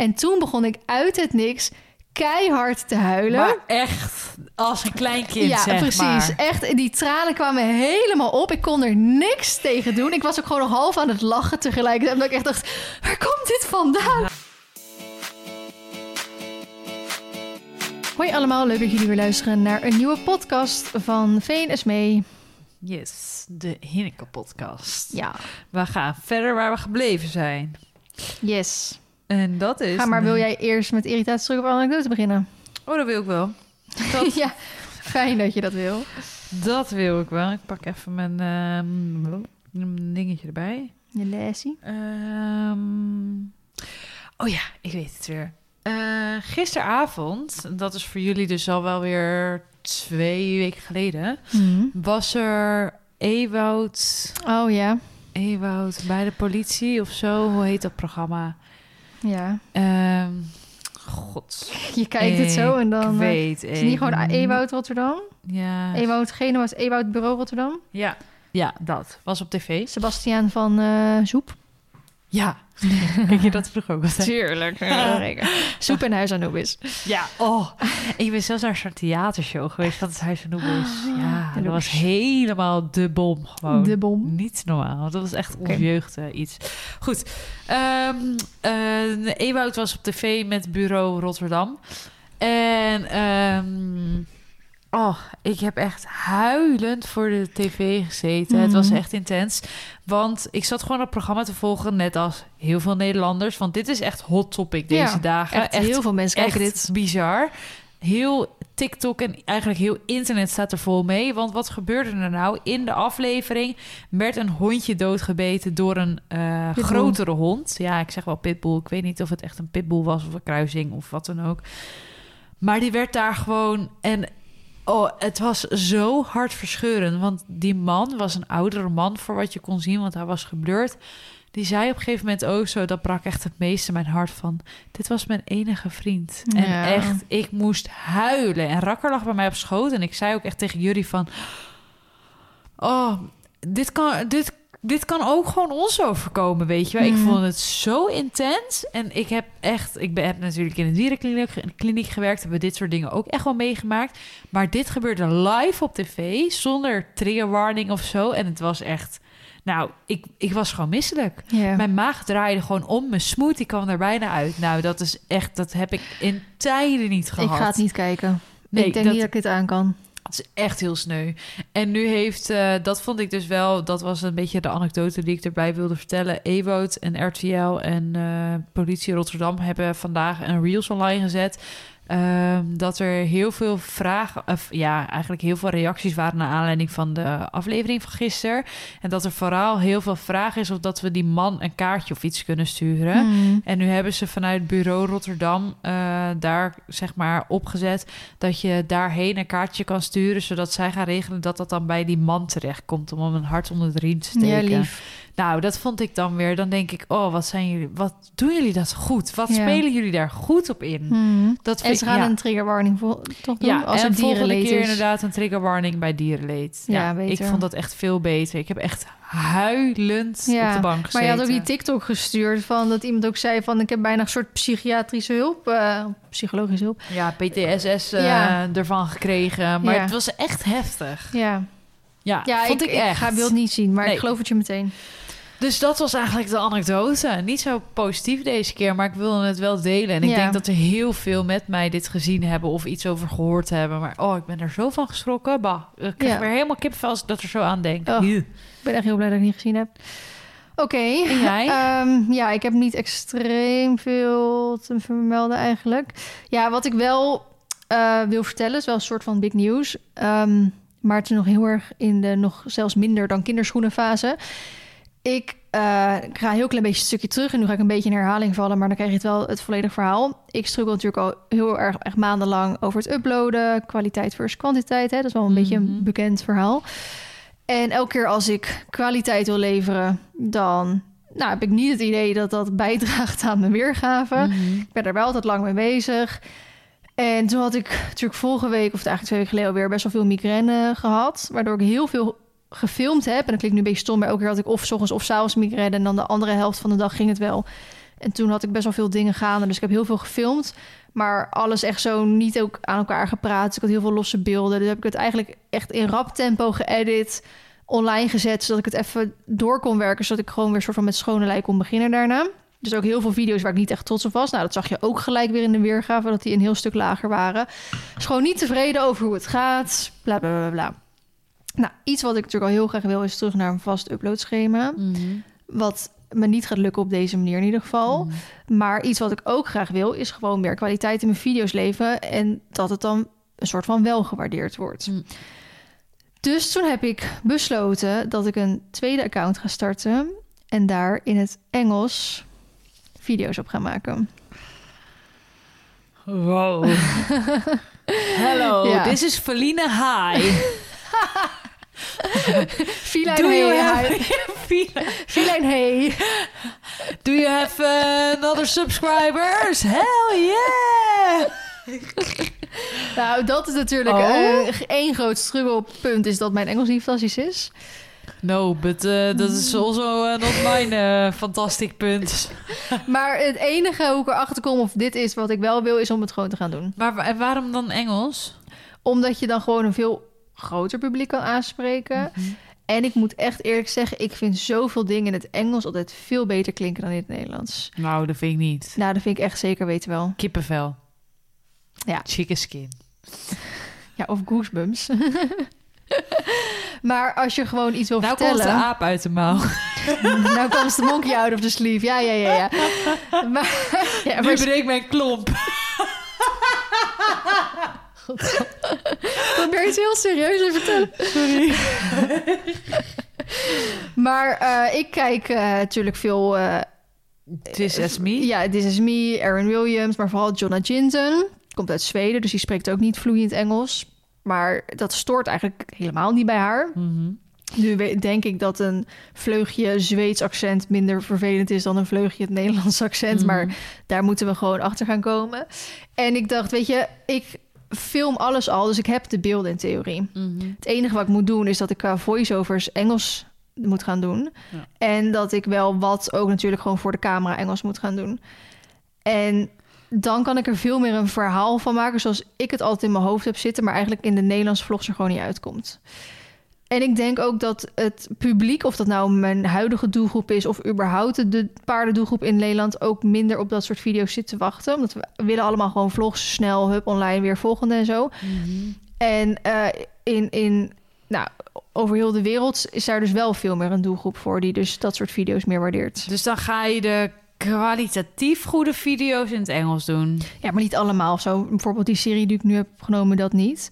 En toen begon ik uit het niks keihard te huilen. Maar echt, als een klein kind, ja, zeg precies. maar. Echt, die tranen kwamen helemaal op. Ik kon er niks tegen doen. Ik was ook gewoon nog half aan het lachen tegelijkertijd. Omdat ik echt dacht, waar komt dit vandaan? Hoi allemaal, leuk dat jullie weer luisteren naar een nieuwe podcast van Veen Esmee. Yes, de Hinneke-podcast. Ja, We gaan verder waar we gebleven zijn. yes. En dat is... Ga maar, wil jij eerst met irritatie terug op anekdote beginnen? Oh, dat wil ik wel. Dat, ja, fijn dat je dat wil. dat wil ik wel. Ik pak even mijn, ehm, dingetje erbij. Je lesie. Ehm, oh ja, ik weet het weer. Eh, gisteravond, dat is voor jullie dus al wel weer twee weken geleden, was er Ewoud, Oh ja, Ewoud bij de politie of zo. Hoe heet dat programma? Ja. Ehm God. Je kijkt het zo en dan... Eh, weet is het niet gewoon Ewoud Rotterdam? Ja. Ewoud Genoa is Ewoud Bureau Rotterdam. Ja. Ja, dat. Was op tv. Sebastiaan van eh Zoep. Ja. Kijk je dat vroeger ook altijd? Tuurlijk. Zoep en Huis Anubis. Ja, oh. Ik ben zelfs naar zo'n theatershow geweest van het Huis van Noebis. Ja, dat was helemaal de bom gewoon. De bom. Niet normaal. Dat was echt ons jeugd eh, iets. Goed. Eh, Ewout was op tv met Bureau Rotterdam. En ehm, oh, ik heb echt huilend voor de tv gezeten. Het was Mhm. echt intens. Want ik zat gewoon het programma te volgen, net als heel veel Nederlanders. Want dit is echt hot topic deze Ja, dagen. Echt, heel veel mensen kijken dit. bizar. Heel TikTok en eigenlijk heel internet staat er vol mee. Want wat gebeurde er nou? In de aflevering werd een hondje doodgebeten door een eh, grotere hond. Ja, ik zeg wel pitbull. Ik weet niet of het echt een pitbull was of een kruising of wat dan ook. Maar die werd daar gewoon... En oh, het was zo hartverscheurend. Want die man was een oudere man voor wat je kon zien. Want hij was geblurred. Die zei op een gegeven moment ook zo... Dat brak echt het meeste mijn hart van... Dit was mijn enige vriend. En echt, ik moest huilen. En Rakker lag bij mij op schoot. En ik zei ook echt tegen jullie van... Oh, dit kan, dit, dit kan ook gewoon ons overkomen, weet je wel. Ik Mhm. vond het zo intens. En ik heb echt... Ik ben, heb natuurlijk in een dierenkliniek kliniek gewerkt. Hebben dit soort dingen ook echt wel meegemaakt. Maar dit gebeurde live op tv. Zonder trigger warning of zo. En het was echt... Nou, ik, ik was gewoon misselijk. Mijn maag draaide gewoon om. Mijn smoothie kwam er bijna uit. Nou, dat is echt... Dat heb ik in tijden niet ik gehad. ga het niet kijken. Nee, ik denk dat- niet dat ik dit aan kan. Het is echt heel sneu. En nu heeft, eh, dat vond ik dus wel, dat was een beetje de anekdote die ik erbij wilde vertellen. Ewout en RTL en eh, politie Rotterdam hebben vandaag een reels online gezet. Ehm, dat er heel veel vragen, of ja, eigenlijk heel veel reacties waren naar aanleiding van de aflevering van gisteren. En dat er vooral heel veel vraag is of dat we die man een kaartje of iets kunnen sturen. Hmm. En nu hebben ze vanuit bureau Rotterdam eh, daar zeg maar opgezet dat je daarheen een kaartje kan sturen, zodat zij gaan regelen dat dat dan bij die man terechtkomt om hem een hart onder de riem te steken. Ja, lief. Nou, dat vond ik dan weer. Dan denk ik, oh, wat zijn jullie, wat doen jullie dat goed? Wat Ja. spelen jullie daar goed op in? Hmm. Dat En vind- ze gaan ja. een trigger warning voor, toch doen? Ja, als en het volgende keer is. inderdaad een trigger warning bij dierenleed. Ja, Ja, ik beter. vond dat echt veel beter. Ik heb echt huilend Ja, op de bank gezeten. Maar je had ook die TikTok gestuurd van dat iemand ook zei van ik heb bijna een soort psychiatrische hulp, eh, psychologische hulp. Ja, PTSS eh, Ja. ervan gekregen. Maar Ja. het was echt heftig. Ja, Ja, ja vond ik, echt. ga beeld niet zien, maar Nee. ik geloof het je meteen. Dus dat was eigenlijk de anekdote. Niet zo positief deze keer, maar ik wilde het wel delen. En ik Ja. denk dat er heel veel met mij dit gezien hebben of iets over gehoord hebben. Maar oh, ik ben er zo van geschrokken. Bah, ik krijg Ja. weer helemaal kipvel als ik dat er zo aan denk. Oh. Ik ben echt heel blij dat ik het niet gezien heb. Oké. Ehm, ja, ik heb niet extreem veel te vermelden eigenlijk. Ja, wat ik wel eh, wil vertellen is wel een soort van big news. Ehm, maar het is nog heel erg in de nog zelfs minder dan kinderschoenenfase. Ik, eh, ik ga een heel klein beetje een stukje terug en nu ga ik een beetje in herhaling vallen, maar dan krijg je het wel het volledige verhaal. Ik struggle natuurlijk al heel erg echt maandenlang over het uploaden, kwaliteit versus kwantiteit. Hè? Dat is wel een beetje een Mhm. bekend verhaal. En elke keer als ik kwaliteit wil leveren, dan nou, heb ik niet het idee dat dat bijdraagt aan mijn weergave. Mhm. Ik ben er wel altijd lang mee bezig. En toen had ik natuurlijk vorige week, of eigenlijk twee weken geleden alweer, best wel veel migraine gehad. Waardoor ik heel veel gefilmd heb. En dat klinkt nu een beetje stom, maar elke keer had ik of 's ochtends of 's avonds migraine. En dan de andere helft van de dag ging het wel. En toen had ik best wel veel dingen gaande. Dus ik heb heel veel gefilmd. Maar alles echt zo niet ook aan elkaar gepraat. Dus ik had heel veel losse beelden. Dus heb ik het eigenlijk echt in rap tempo geëdit. Online gezet. Zodat ik het even door kon werken. Zodat ik gewoon weer soort van met schone lei kon beginnen daarna. Dus ook heel veel video's waar ik niet echt trots op was. Nou, dat zag je ook gelijk weer in de weergave. Dat die een heel stuk lager waren. Dus gewoon niet tevreden over hoe het gaat. Bla bla bla bla. Nou, iets wat ik natuurlijk al heel graag wil is terug naar een vast uploadschema. Wat me niet gaat lukken op deze manier in ieder geval. Maar iets wat ik ook graag wil is gewoon meer kwaliteit in mijn video's leveren. En dat het dan een soort van wel gewaardeerd wordt. Mm. Dus toen heb ik besloten dat ik een tweede account ga starten. En daar in het Engels video's op ga maken. Wow. Hello, Ja. this is Feline High. Filijn Do you hey, have... Feline- hey. Do you have uh, another subscribers? Hell yeah! Nou, dat is natuurlijk Oh. eh, één groot struggelpunt is dat mijn Engels niet fantastisch is. No, but uh, dat is also uh, not mine uh, fantastic punt. Maar het enige hoe ik erachter kom of dit is wat ik wel wil, is om het gewoon te gaan doen. Maar en waarom dan Engels? Omdat je dan gewoon een veel groter publiek kan aanspreken. En ik moet echt eerlijk zeggen, ik vind zoveel dingen in het Engels altijd veel beter klinken dan in het Nederlands. Nou, dat vind ik niet. Nou, dat vind ik echt zeker weten wel. Kippenvel. Ja. Chicken skin. Ja, of goosebumps. maar als je gewoon iets wil Nou komt vertellen... de aap uit de mouw. nou komt de monkey out of the sleeve. Ja, ja, ja, ja. Maar, ja, Nu maar ik mijn klomp. Probeer iets heel serieus te vertellen. Sorry. Maar eh, ik kijk eh, natuurlijk veel... eh, This is me. Ja, This Is Me, Aaron Williams, maar vooral Jonna Jinsen. Komt uit Zweden, dus die spreekt ook niet vloeiend Engels. Maar dat stoort eigenlijk helemaal niet bij haar. Mhm. Nu denk ik dat een vleugje Zweeds accent minder vervelend is dan een vleugje het Nederlands accent. Mhm. Maar daar moeten we gewoon achter gaan komen. En ik dacht, weet je, ik film alles al, dus ik heb de beelden in theorie. Mhm. Het enige wat ik moet doen is dat ik qua voiceovers Engels moet gaan doen. Ja. En dat ik wel wat ook natuurlijk gewoon voor de camera Engels moet gaan doen. En dan kan ik er veel meer een verhaal van maken zoals ik het altijd in mijn hoofd heb zitten, maar eigenlijk in de Nederlandse vlogs er gewoon niet uitkomt. En ik denk ook dat het publiek, of dat nou mijn huidige doelgroep is of überhaupt de paardendoelgroep in Nederland, ook minder op dat soort video's zit te wachten. Omdat we willen allemaal gewoon vlogs snel, hup, online, weer volgende en zo. En eh, in, in, nou, over heel de wereld is daar dus wel veel meer een doelgroep voor die dus dat soort video's meer waardeert. Dus dan ga je de kwalitatief goede video's in het Engels doen. Ja, maar niet allemaal zo. Bijvoorbeeld die serie die ik nu heb genomen, dat niet.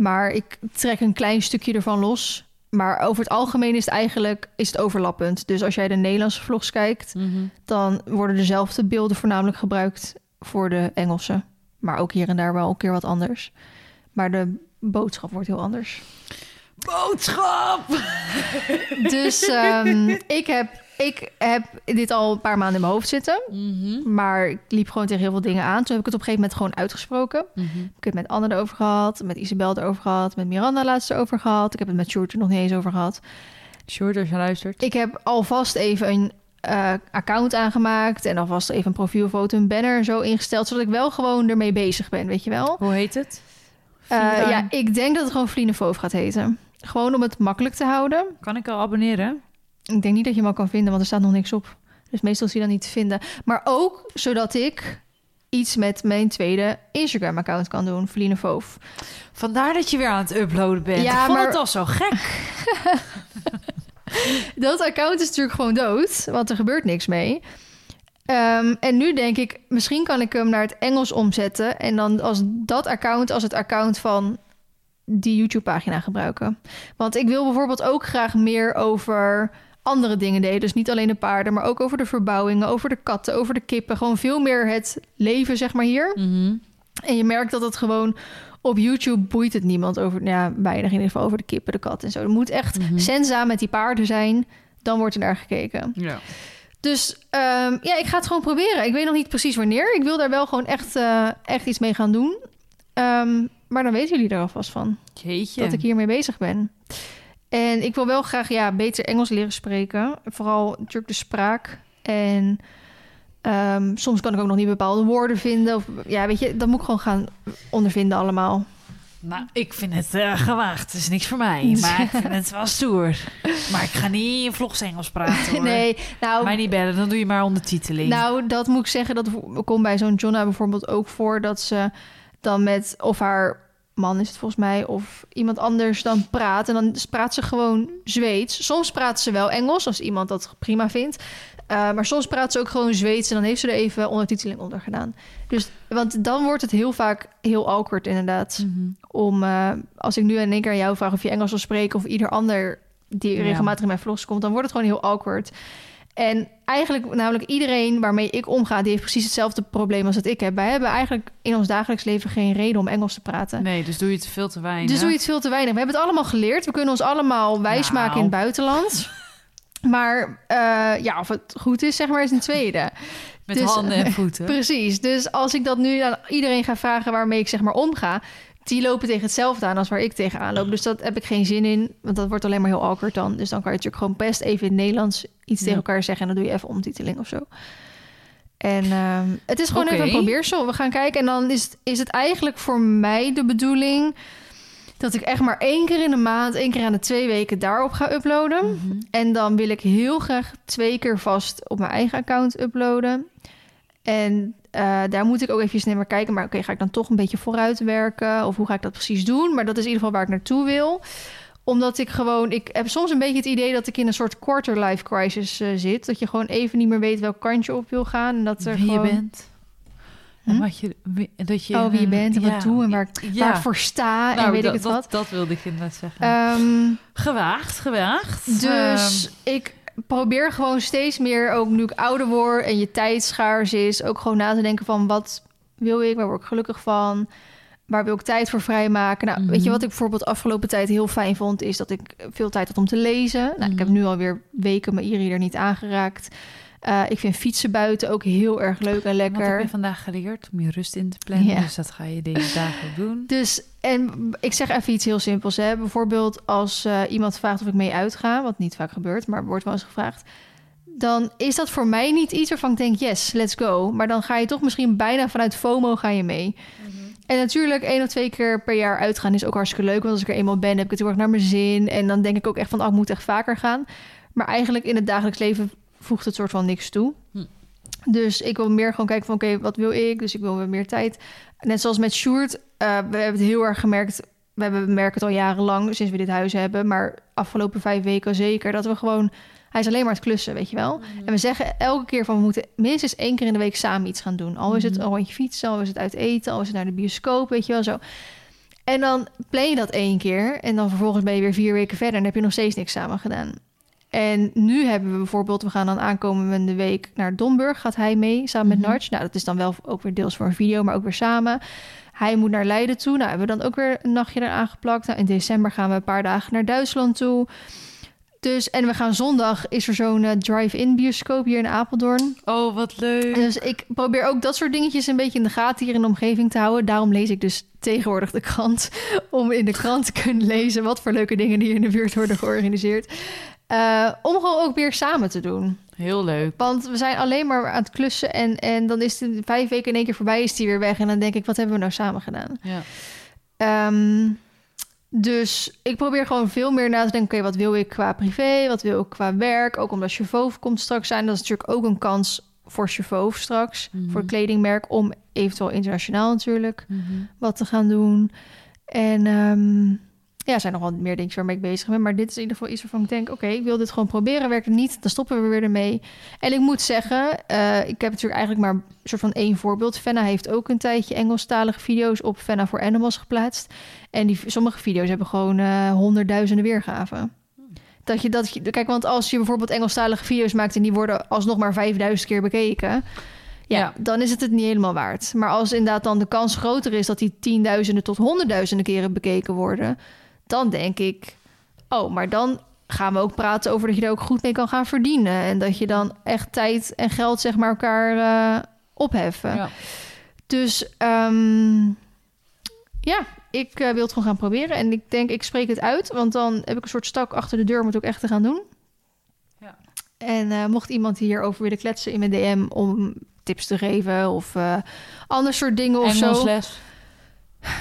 Maar ik trek een klein stukje ervan los. Maar over het algemeen is het eigenlijk is het overlappend. Dus als jij de Nederlandse vlogs kijkt, dan worden dezelfde beelden voornamelijk gebruikt voor de Engelse. Maar ook hier en daar wel een keer wat anders. Maar de boodschap wordt heel anders. Boodschap! Dus ehm, ik, heb, ik heb dit al een paar maanden in mijn hoofd zitten. Mhm. Maar ik liep gewoon tegen heel veel dingen aan. Toen heb ik het op een gegeven moment gewoon uitgesproken. Mhm. Ik heb het met Anne erover gehad, met Isabel erover gehad, met Miranda laatst erover gehad. Ik heb het met Sjoerd er nog niet eens over gehad. Sjoerd, als je luistert. Ik heb alvast even een eh, account aangemaakt en alvast even een profielfoto, een banner zo ingesteld, zodat ik wel gewoon ermee bezig ben, weet je wel. Hoe heet het? Eh, ja, ik denk dat het gewoon Vliene Foof gaat heten. Gewoon om het makkelijk te houden. Kan ik al abonneren? Ik denk niet dat je hem al kan vinden, want er staat nog niks op. Dus meestal is hij dan niet te vinden. Maar ook zodat ik iets met mijn tweede Instagram-account kan doen, Vliene Foof. Vandaar dat je weer aan het uploaden bent. Ja, ik vond maar- het al zo gek. Dat account is natuurlijk gewoon dood, want er gebeurt niks mee. Ehm, en nu denk ik, misschien kan ik hem naar het Engels omzetten. En dan als dat account als het account van die YouTube-pagina gebruiken. Want ik wil bijvoorbeeld ook graag meer over andere dingen delen. Dus niet alleen de paarden, maar ook over de verbouwingen, over de katten, over de kippen. Gewoon veel meer het leven, zeg maar, hier. Mhm. En je merkt dat het gewoon op YouTube boeit het niemand over, nou ja, weinig in ieder geval over de kippen, de kat en zo. Er moet echt Mhm. senza met die paarden zijn, dan wordt er naar gekeken. Ja. Dus ehm, ja, ik ga het gewoon proberen. Ik weet nog niet precies wanneer. Ik wil daar wel gewoon echt, eh, echt iets mee gaan doen. Ehm, maar dan weten jullie er alvast van Jeetje. dat ik hiermee bezig ben. En ik wil wel graag ja, beter Engels leren spreken. Vooral natuurlijk de spraak. En Ehm, soms kan ik ook nog niet bepaalde woorden vinden. Of, ja, weet je, dat moet ik gewoon gaan ondervinden allemaal. Nou, ik vind het uh, gewaagd. Het is niks voor mij. Maar ik vind het wel stoer. Maar ik ga niet in vlogs Engels praten hoor. Nee, nou... Mij niet bellen, dan doe je maar ondertiteling. Nou, dat moet ik zeggen. Dat komt bij zo'n Jonna bijvoorbeeld ook voor... dat ze dan met of haar man is het volgens mij... of iemand anders dan praat. En dan praat ze gewoon Zweeds. Soms praat ze wel Engels, als iemand dat prima vindt. Uh, maar soms praat ze ook gewoon Zweeds en dan heeft ze er even ondertiteling onder gedaan. Dus, want dan wordt het heel vaak heel awkward inderdaad. Mm -hmm. Om, uh, als ik nu in één keer aan jou vraag of je Engels wil spreken... of ieder ander die ja. regelmatig in mijn vlogs komt... dan wordt het gewoon heel awkward. En eigenlijk, namelijk iedereen waarmee ik omga... die heeft precies hetzelfde probleem als dat ik heb. Wij hebben eigenlijk in ons dagelijks leven geen reden om Engels te praten. Nee, dus doe je het veel te weinig. Dus doe je het veel te weinig. We hebben het allemaal geleerd. We kunnen ons allemaal wijsmaken nou. in het buitenland... Maar uh, ja, of het goed is, zeg maar, is een tweede. Met dus, handen en voeten. Precies. Dus als ik dat nu aan iedereen ga vragen waarmee ik zeg maar omga... die lopen tegen hetzelfde aan als waar ik tegenaan loop. Dus dat heb ik geen zin in, want dat wordt alleen maar heel awkward dan. Dus dan kan je natuurlijk gewoon best even in het Nederlands iets ja. tegen elkaar zeggen... en dan doe je even omtiteling of zo. En uh, het is gewoon okay. even een probeersel. We gaan kijken en dan is, is het eigenlijk voor mij de bedoeling dat ik echt maar één keer in de maand, één keer aan de twee weken daarop ga uploaden. Mm -hmm. En dan wil ik heel graag twee keer vast op mijn eigen account uploaden. En uh, daar moet ik ook even naar kijken. Maar oké, okay, ga ik dan toch een beetje vooruit werken? Of hoe ga ik dat precies doen? Maar dat is in ieder geval waar ik naartoe wil. Omdat ik gewoon... Ik heb soms een beetje het idee dat ik in een soort quarter life crisis uh, zit. Dat je gewoon even niet meer weet welk kant je op wil gaan. En dat er Wie gewoon... je bent. Hm? Wat je, dat je, oh, wie je bent en wat ja, doe en waar, ja. waar ik voor sta nou, en weet dat, ik het wat. Dat, dat wilde ik inderdaad zeggen. Um, gewaagd, gewaagd. Dus um, ik probeer gewoon steeds meer, ook nu ik ouder word en je tijd schaars is, ook gewoon na te denken van wat wil ik, waar word ik gelukkig van, waar wil ik tijd voor vrijmaken. Nou, mm -hmm. weet je wat ik bijvoorbeeld afgelopen tijd heel fijn vond, is dat ik veel tijd had om te lezen. Nou, mm -hmm. ik heb nu alweer weken mijn e-reader niet aangeraakt. Uh, ik vind fietsen buiten ook heel erg leuk en lekker. Wat heb je vandaag geleerd? Om je rust in te plannen. Ja. Dus dat ga je deze dagen doen. Dus, en ik zeg even iets heel simpels. Hè. Bijvoorbeeld als uh, iemand vraagt of ik mee uitga, wat niet vaak gebeurt, maar wordt wel eens gevraagd. Dan is dat voor mij niet iets waarvan ik denk, yes, let's go. Maar dan ga je toch misschien bijna vanuit FOMO ga je mee. Mm -hmm. En natuurlijk één of twee keer per jaar uitgaan is ook hartstikke leuk. Want als ik er eenmaal ben, heb ik het heel erg naar mijn zin. En dan denk ik ook echt van, oh, ik moet echt vaker gaan. Maar eigenlijk in het dagelijks leven voegt het soort van niks toe. Hm. Dus ik wil meer gewoon kijken van... oké, okay, wat wil ik? Dus ik wil weer meer tijd. Net zoals met Sjoerd. Uh, we hebben het heel erg gemerkt... we hebben, merken het al jarenlang sinds we dit huis hebben... maar afgelopen vijf weken zeker... dat we gewoon... hij is alleen maar het klussen, weet je wel. Mm. En we zeggen elke keer van... we moeten minstens één keer in de week samen iets gaan doen. Al is het een rondje fietsen, al is het uit eten... al is het naar de bioscoop, weet je wel, zo... En dan plan je dat één keer... en dan vervolgens ben je weer vier weken verder... en heb je nog steeds niks samen gedaan. En nu hebben we bijvoorbeeld, we gaan dan aankomende week naar Domburg, gaat hij mee samen met mm -hmm. Narch. Nou, dat is dan wel ook weer deels voor een video, maar ook weer samen. Hij moet naar Leiden toe. Nou, hebben we dan ook weer een nachtje eraan geplakt. Nou, in december gaan we een paar dagen naar Duitsland toe. Dus, en we gaan zondag, is er zo'n uh, drive-in bioscoop hier in Apeldoorn. Oh, wat leuk. Dus ik probeer ook dat soort dingetjes een beetje in de gaten hier in de omgeving te houden. Daarom lees ik dus tegenwoordig de krant. Om in de krant te kunnen lezen wat voor leuke dingen hier in de buurt worden georganiseerd. Uh, om gewoon ook weer samen te doen. Heel leuk. Want we zijn alleen maar aan het klussen en, en dan is het vijf weken in één keer voorbij, is die weer weg. En dan denk ik, wat hebben we nou samen gedaan? Ja. Um, dus ik probeer gewoon veel meer na te denken, oké, okay, wat wil ik qua privé? Wat wil ik qua werk? Ook omdat Chevaux komt straks zijn. Dat is natuurlijk ook een kans voor Chevaux straks, mm -hmm. voor het kledingmerk, om eventueel internationaal natuurlijk mm -hmm. wat te gaan doen. En... Um, ja, er zijn nog wel meer dingen waarmee ik bezig ben. Maar dit is in ieder geval iets waarvan ik denk... oké, okay, ik wil dit gewoon proberen. Werkt het niet, dan stoppen we weer ermee. En ik moet zeggen, uh, ik heb natuurlijk eigenlijk maar... een soort van één voorbeeld. Fenna heeft ook een tijdje Engelstalige video's... op Fenna voor Animals geplaatst. En die, sommige video's hebben gewoon uh, honderdduizenden weergaven. Dat je dat... Je, kijk, want als je bijvoorbeeld Engelstalige video's maakt... en die worden alsnog maar 5000 keer bekeken... Ja, ja, dan is het het niet helemaal waard. Maar als inderdaad dan de kans groter is... dat die tienduizenden tot honderdduizenden keren bekeken worden dan denk ik, oh, maar dan gaan we ook praten over dat je er ook goed mee kan gaan verdienen. En dat je dan echt tijd en geld, zeg maar, elkaar uh, opheffen. Ja. Dus um, ja, ik uh, wil het gewoon gaan proberen. En ik denk, ik spreek het uit, want dan heb ik een soort stak achter de deur om het ook echt te gaan doen. Ja. En uh, mocht iemand hierover willen kletsen in mijn DM om tips te geven of eh ander soort dingen of zo. Engelsles.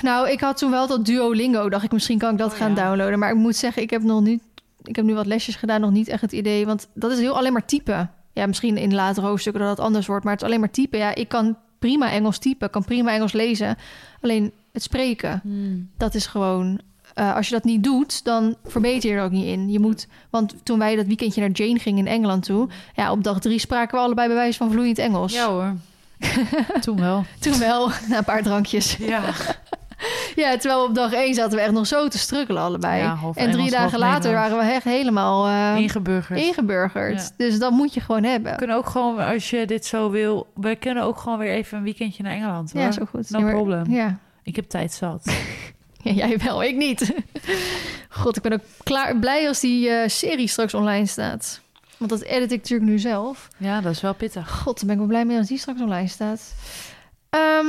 Nou, ik had toen wel dat Duolingo. Dacht ik, misschien kan ik dat Oh, gaan ja. downloaden. Maar ik moet zeggen, ik heb nog niet... Ik heb nu wat lesjes gedaan, nog niet echt het idee. Want dat is heel alleen maar typen. Ja, misschien in latere hoofdstukken dat het anders wordt. Maar het is alleen maar typen. Ja, ik kan prima Engels typen. Kan prima Engels lezen. Alleen het spreken, Hmm. dat is gewoon... eh, als je dat niet doet, dan verbeter je er ook niet in. Je moet, want toen wij dat weekendje naar Jane gingen in Engeland toe... Ja, op dag drie spraken we allebei bij wijze van vloeiend Engels. Ja hoor. Toen wel. Toen wel, na een paar drankjes. Ja. Ja, terwijl op dag één zaten we echt nog zo te struggelen allebei. Ja, en drie dagen later waren we echt helemaal eh, Ingeburgerd. ingeburgerd. Ja. Dus dat moet je gewoon hebben. We kunnen ook gewoon, als je dit zo wil, we kunnen ook gewoon weer even een weekendje naar Engeland. Hoor. Ja, zo goed. No problem. Ja. Ik heb tijd zat. ja, jij wel, ik niet. God, ik ben ook klaar, blij als die eh, serie straks online staat. Want dat edit ik natuurlijk nu zelf. Ja, dat is wel pittig. God, daar ben ik wel blij mee als die straks online staat. Ehm,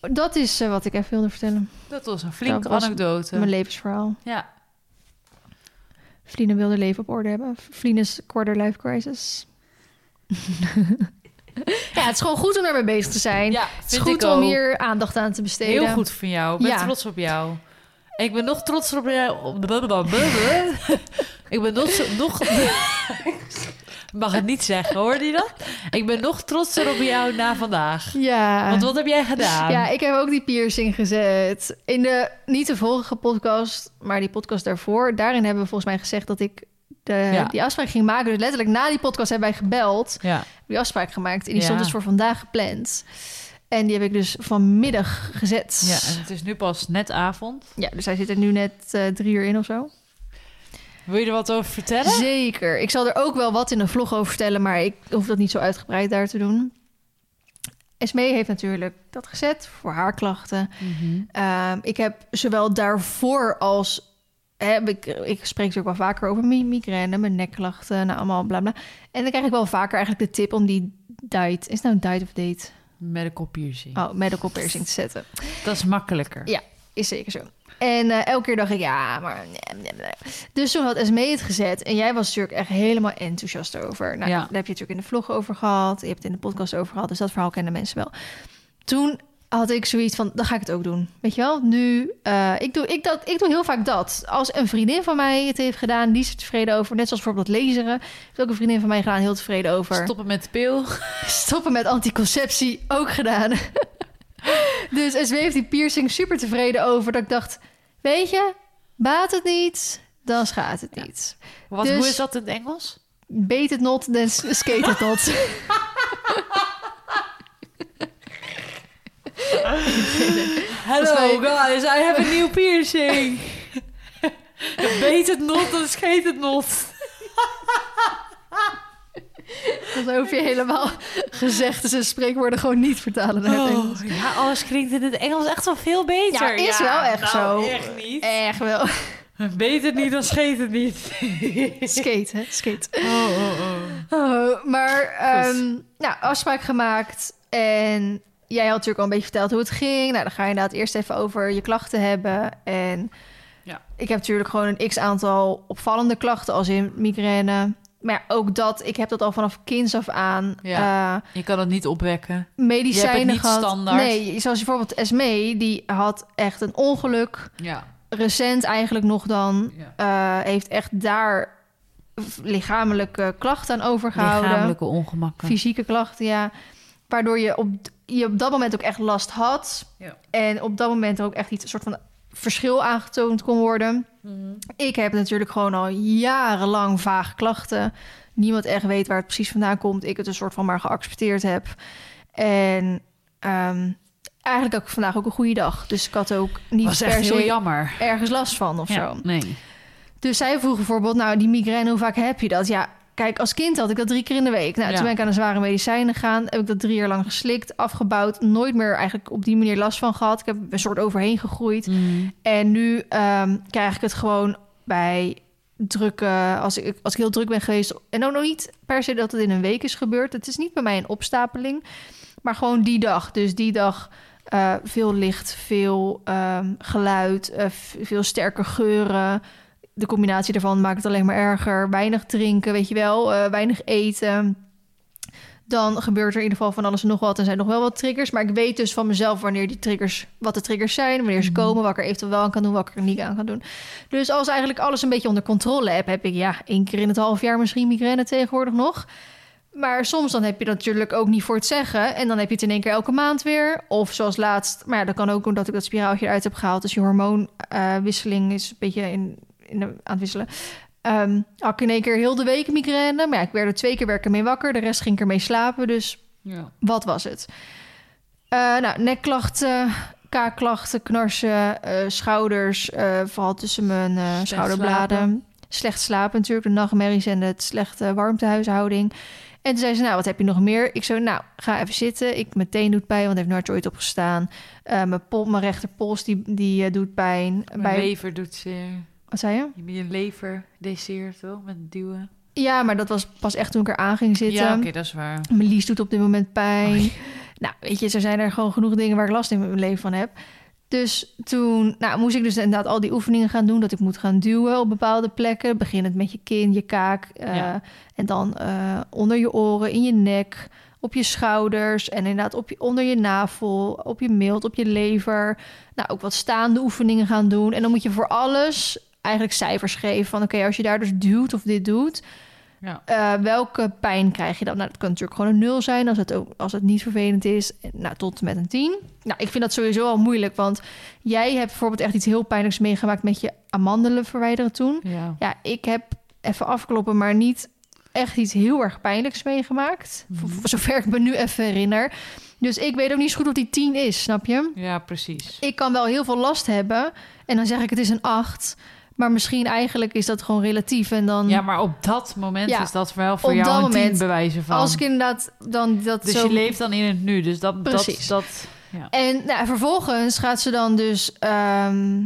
dat is eh, wat ik even wilde vertellen. Dat was een flinke was anekdote. Mijn levensverhaal. Ja. Wilde leven op orde hebben. Vliene's quarter life crisis. ja, het is gewoon goed om ermee bezig te zijn. ja, het is goed om hier aandacht aan te besteden. Heel goed van jou. Ik ben Ja. trots op jou. Ik ben nog trotser op jou. op- Ik ben nog... nog... Mag het niet zeggen, hoorde je dat? Ik ben nog trotser op jou na vandaag. Ja. Want wat heb jij gedaan? Ja, ik heb ook die piercing gezet. In de, niet de vorige podcast, maar die podcast daarvoor. Daarin hebben we volgens mij gezegd dat ik de, Ja. die afspraak ging maken. Dus letterlijk na die podcast hebben wij gebeld. Ja. Die afspraak gemaakt. En die Ja. stond dus voor vandaag gepland. En die heb ik dus vanmiddag gezet. ja, en het is nu pas net avond. Ja, dus hij zit er nu net eh, drie uur in of zo. Wil je er wat over vertellen? Zeker. Ik zal er ook wel wat in een vlog over vertellen, maar ik hoef dat niet zo uitgebreid daar te doen. Esmee heeft natuurlijk dat gezet voor haar klachten. Mhm. Ehm, ik heb zowel daarvoor als... Hè, ik, ik spreek natuurlijk wel vaker over mi- migraine, mijn nekklachten, nou allemaal bla bla. En dan krijg ik wel vaker eigenlijk de tip om die diet... Is het nou een diet of date? Medical piercing. Oh, medical piercing te zetten. Dat is makkelijker. Ja. Is zeker zo. En eh, elke keer dacht ik, ja, maar... Dus toen had Esmee het gezet. En jij was natuurlijk echt helemaal enthousiast over. Nou, Ja. daar heb je natuurlijk in de vlog over gehad. Je hebt het in de podcast over gehad. Dus dat verhaal kennen mensen wel. Toen had ik zoiets van, dan ga ik het ook doen. Weet je wel? Nu, eh, ik, doe, ik, dat, ik doe heel vaak dat. Als een vriendin van mij het heeft gedaan, die is er tevreden over. Net zoals bijvoorbeeld laseren. Heeft ook een vriendin van mij gedaan, heel tevreden over. Stoppen met de pil. Stoppen met anticonceptie, ook gedaan. Dus SW heeft die piercing super tevreden over. Dat ik dacht, weet je, baat het niet, dan schaadt het niet. Wat, Dus- Hoe is dat in het Engels? Beet het not, dan skate het not. Hello guys, I have a new piercing. Weet het not, dan scheet het not. Dan hoef je helemaal gezegd en spreekwoorden gewoon niet vertalen naar het Engels. Oh, ja, alles klinkt in het Engels echt wel veel beter. Ja, is wel echt nou, zo. echt niet. Echt wel. Beter niet, dan scheet het niet. Skate, hè? Skate. Oh, oh, oh. Oh, maar ehm, nou, afspraak gemaakt. En jij had natuurlijk al een beetje verteld hoe het ging. Nou, dan ga je inderdaad eerst even over je klachten hebben. En Ja. ik heb natuurlijk gewoon een x-aantal opvallende klachten, als in migraine. Maar ook dat, ik heb dat al vanaf kinds af aan. Ja. eh, Je kan het niet opwekken. medicijnen Je niet gehad. standaard. Nee, zoals bijvoorbeeld Esmee, die had echt een ongeluk. Ja. Recent eigenlijk nog dan. ja. eh, heeft echt daar lichamelijke klachten aan overgehouden. Lichamelijke ongemakken. Fysieke klachten, ja. Waardoor je op, je op dat moment ook echt last had. Ja. En op dat moment er ook echt iets, een soort van verschil aangetoond kon worden. Mhm. Ik heb natuurlijk gewoon al jarenlang vage klachten. Niemand echt weet waar het precies vandaan komt. Ik het een soort van maar geaccepteerd heb. En ehm, eigenlijk ook vandaag ook een goede dag. Dus ik had ook niet was per se jammer. ergens last van of Ja, zo. nee. Dus zij vroeg bijvoorbeeld, nou, die migraine, hoe vaak heb je dat? Ja, kijk, als kind had ik dat drie keer in de week. Nou, Ja. toen ben ik aan de zware medicijnen gegaan. Heb ik dat drie jaar lang geslikt, afgebouwd. Nooit meer eigenlijk op die manier last van gehad. Ik heb een soort overheen gegroeid. Mhm. En nu ehm, krijg ik het gewoon bij drukke... Als ik, als ik heel druk ben geweest... En ook nog niet per se dat het in een week is gebeurd. Het is niet bij mij een opstapeling. Maar gewoon die dag. Dus die dag eh, veel licht, veel ehm, geluid... eh, veel sterke geuren. De combinatie daarvan maakt het alleen maar erger. Weinig drinken, weet je wel. eh, weinig eten. dan gebeurt er in ieder geval van alles en nog wat. Er zijn nog wel wat triggers. Maar ik weet dus van mezelf wanneer die triggers, wat de triggers zijn, wanneer ze Mhm. komen, wat ik er eventueel wel aan kan doen, wat ik er niet aan kan doen. Dus als eigenlijk alles een beetje onder controle heb, heb ik ja, één keer in het half jaar misschien migraine tegenwoordig nog. Maar soms dan heb je dat natuurlijk ook niet voor het zeggen. En dan heb je het in één keer elke maand weer. Of zoals laatst. Maar ja, dat kan ook omdat ik dat spiraaltje eruit heb gehaald. Dus je hormoonwisseling is een beetje in, in de, aan het wisselen. Ehm had ik in één keer heel de week migraine. Maar ja, ik werd er twee keer werken mee wakker. De rest ging ik ermee slapen. Dus Ja. wat was het? Eh, nou, nekklachten, kaakklachten, knarsen, eh, schouders, eh, vooral tussen mijn schouderbladen. slapen. Slecht slapen natuurlijk, de nachtmerries en het slechte warmtehuishouding. En toen zei ze, nou, wat heb je nog meer? Ik zo, nou, ga even zitten. Ik meteen doet pijn, want heeft nooit ooit opgestaan. Mijn, pol, mijn rechterpols, die, die doet pijn. Mijn lever doet zeer. Wat zei je? Je je lever deseert toch? Met duwen. Ja, maar dat was pas echt toen ik er aan ging zitten. Ja, oké, dat is waar. Mijn lies doet op dit moment pijn. Nou, weet je, er zijn er gewoon genoeg dingen waar ik last in mijn leven van heb. Dus toen nou, moest ik dus inderdaad al die oefeningen gaan doen. Dat ik moet gaan duwen op bepaalde plekken. Beginnend met je kin, je kaak. eh, Ja. En dan eh, onder je oren, in je nek, op je schouders. En inderdaad op je, onder je navel, op je mild, op je lever. Nou, ook wat staande oefeningen gaan doen. En dan moet je voor alles eigenlijk cijfers geven. Van oké, als je daar dus duwt of dit doet... Ja. Eh, welke pijn krijg je dan? Nou, dat kan natuurlijk gewoon een nul zijn als het, ook, als het niet vervelend is. Nou, tot en met een 10. Nou, ik vind dat sowieso al moeilijk, want jij hebt bijvoorbeeld echt iets heel pijnlijks meegemaakt met je amandelen verwijderen toen. Ja. Ja, ik heb even afkloppen, maar niet echt iets heel erg pijnlijks meegemaakt. Mhm. Voor, zover ik me nu even herinner. Dus ik weet ook niet zo goed wat die 10 is, snap je? ja, precies. Ik kan wel heel veel last hebben en dan zeg ik het is een 8. Maar misschien eigenlijk is dat gewoon relatief en dan... Ja, maar op dat moment Ja, is dat wel voor jou dat een moment. bewijzen van. Als ik inderdaad dan dat dus zo... je leeft dan in het nu. Dus dat... Precies. Dat, dat, ja. En nou, vervolgens gaat ze dan dus ehm,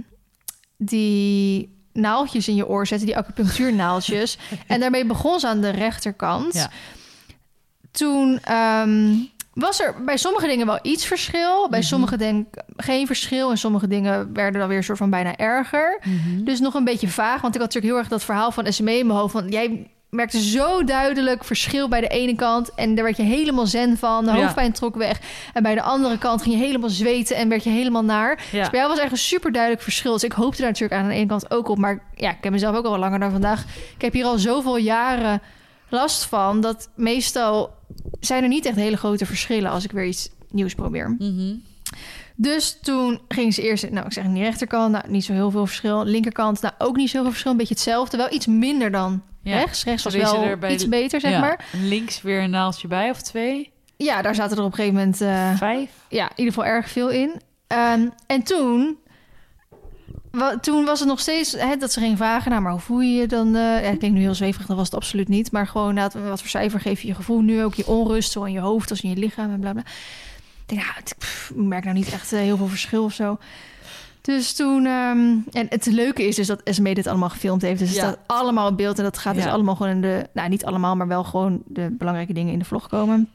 die naaltjes in je oor zetten, die acupunctuurnaaltjes. en daarmee begon ze aan de rechterkant. Ja. Toen ehm, was er bij sommige dingen wel iets verschil. Bij Mhm. sommige denk geen verschil. En sommige dingen werden dan weer soort van bijna erger. Mhm. Dus nog een beetje vaag. Want ik had natuurlijk heel erg dat verhaal van SME in mijn hoofd. Van jij merkte zo duidelijk verschil bij de ene kant. En daar werd je helemaal zen van. De Ja. hoofdpijn trok weg. En bij de andere kant ging je helemaal zweten en werd je helemaal naar. Dus bij jou was echt een super duidelijk verschil. Dus ik hoopte daar natuurlijk aan de ene kant ook op. Maar ja, ik heb mezelf ook al langer dan vandaag. Ik heb hier al zoveel jaren last van. Dat meestal zijn er niet echt hele grote verschillen als ik weer iets nieuws probeer. Mhm. Dus toen ging ze eerst, nou ik zeg die rechterkant, nou niet zo heel veel verschil. Linkerkant, nou ook niet zoveel verschil, een beetje hetzelfde. Wel iets minder dan Ja. rechts. Rechts was Zo wel bij iets beter, zeg Ja. maar. Links weer een naaldje bij of twee? Ja, daar zaten er op een gegeven moment eh, Vijf? ja, in ieder geval erg veel in. Ehm, en toen, toen was het nog steeds hè, dat ze ging vragen, nou, maar hoe voel je je dan? eh ja, ik denk nu heel zweverig, dat was het absoluut niet. Maar gewoon, nou, wat voor cijfer geef je je gevoel nu ook? Je onrust, zowel in je hoofd als in je lichaam en bla bla. Ik denk, nou, pff, merk nou niet echt eh, heel veel verschil of zo. Dus toen, ehm, en het leuke is dus dat Esme dit allemaal gefilmd heeft. Dus het Ja. staat allemaal op beeld en dat gaat dus allemaal gewoon in de, nou niet allemaal, maar wel gewoon de belangrijke dingen in de vlog komen.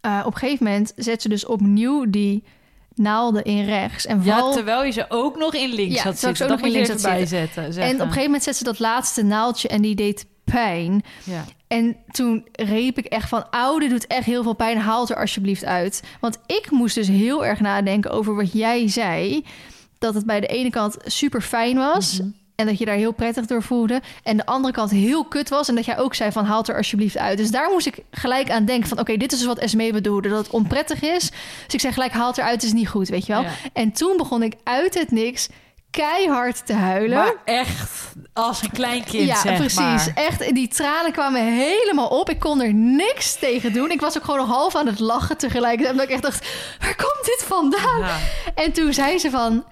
Eh, op een gegeven moment zet ze dus opnieuw die naalden in rechts. En Ja, vooral, terwijl je ze ook nog in links Ja, had ik ze zitten. ook nog in links had bijzetten. en op een gegeven moment zet ze dat laatste naaldje en die deed pijn. Ja. En toen reep ik echt van, oude doet echt heel veel pijn, haal het er alsjeblieft uit. Want ik moest dus heel erg nadenken over wat jij zei. Dat het bij de ene kant super fijn was. Mhm. En dat je daar heel prettig door voelde. En de andere kant heel kut was. En dat jij ook zei van haal het er alsjeblieft uit. Dus daar moest ik gelijk aan denken van oké, dit is dus wat Esmee bedoelde. Dat het onprettig is. Dus ik zei gelijk haal het eruit, is niet goed, weet je wel. Ja. En toen begon ik uit het niks keihard te huilen. Maar echt als een klein kind, ja, zeg precies. maar. Echt, die tranen kwamen helemaal op. Ik kon er niks tegen doen. Ik was ook gewoon nog half aan het lachen tegelijkertijd. Omdat ik echt dacht, waar komt dit vandaan? Ja. En toen zei ze van,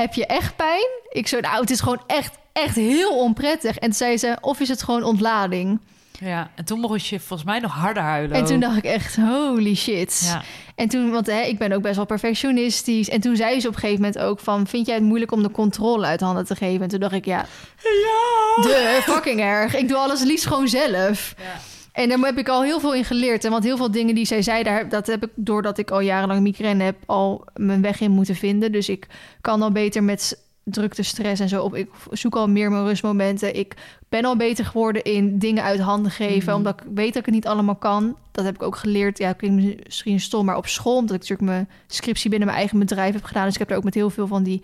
heb je echt pijn? Ik zo, nou, het is gewoon echt, echt heel onprettig. En toen zei ze, of is het gewoon ontlading? ja, en toen mocht je volgens mij nog harder huilen. En toen dacht ik echt, holy shit. Ja. En toen, want hè, ik ben ook best wel perfectionistisch. En toen zei ze op een gegeven moment ook van... vind jij het moeilijk om de controle uit handen te geven? En toen dacht ik, ja, Ja. de fucking erg. Ik doe alles liefst gewoon zelf. Ja. En daar heb ik al heel veel in geleerd. En want heel veel dingen die zij zei, daar, dat heb ik doordat ik al jarenlang migraine heb, al mijn weg in moeten vinden. Dus ik kan al beter met drukte, stress en zo op. Ik zoek al meer mijn rustmomenten. Ik ben al beter geworden in dingen uit handen geven, Mhm. omdat ik weet dat ik het niet allemaal kan. Dat heb ik ook geleerd. Ja, klinkt misschien stom, maar op school, omdat ik natuurlijk mijn scriptie binnen mijn eigen bedrijf heb gedaan. Dus ik heb er ook met heel veel van die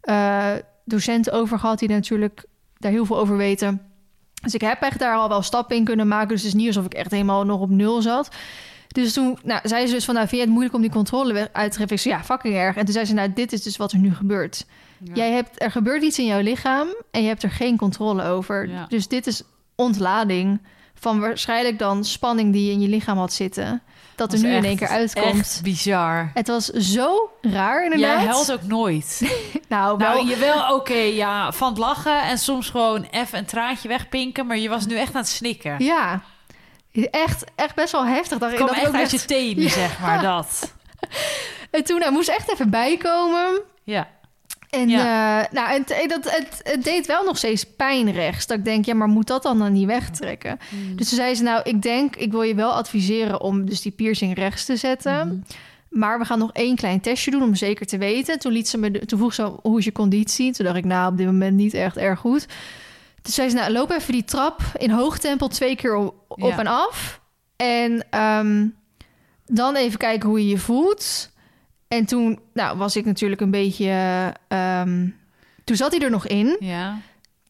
eh, docenten over gehad, die natuurlijk daar heel veel over weten. Dus ik heb echt daar al wel stappen in kunnen maken. Dus het is niet alsof ik echt helemaal nog op nul zat. Dus toen nou, zei ze dus van, nou, vind je het moeilijk om die controle uit te geven? Ik zei, ja, fucking erg. En toen zei ze, nou, dit is dus wat er nu gebeurt. Jij hebt, er gebeurt iets in jouw lichaam en je hebt er geen controle over. Ja. Dus dit is ontlading van waarschijnlijk dan spanning die je in je lichaam had zitten. Dat er nu in één keer uitkomt. Echt bizar. Het was zo raar inderdaad. Jij huilt ook nooit. Nou, wel, Nou, je wel oké, ja, van het lachen en soms gewoon even een traantje wegpinken, maar je was nu echt aan het snikken. ja. Echt, echt best wel heftig. Dat, kwam dat ik echt ook uit echt- je tenen, Ja. zeg maar, dat. En toen nou, moest echt even bijkomen. Ja. En, Ja. eh, nou, en het, dat, het, het deed wel nog steeds pijn rechts. Dat ik denk, ja, maar moet dat dan dan niet wegtrekken? Dus toen zei ze, nou, ik denk, ik wil je wel adviseren om dus die piercing rechts te zetten. Mhm. Maar we gaan nog één klein testje doen om zeker te weten. Toen, liet ze me toen vroeg ze, hoe is je conditie? Toen dacht ik, nou, op dit moment niet echt erg goed. Toen zei ze, nou, loop even die trap in hoog tempo twee keer op, op Ja. en af. En ehm, dan even kijken hoe je je voelt. En toen nou, was ik natuurlijk een beetje... ehm, toen zat hij er nog in. Ja.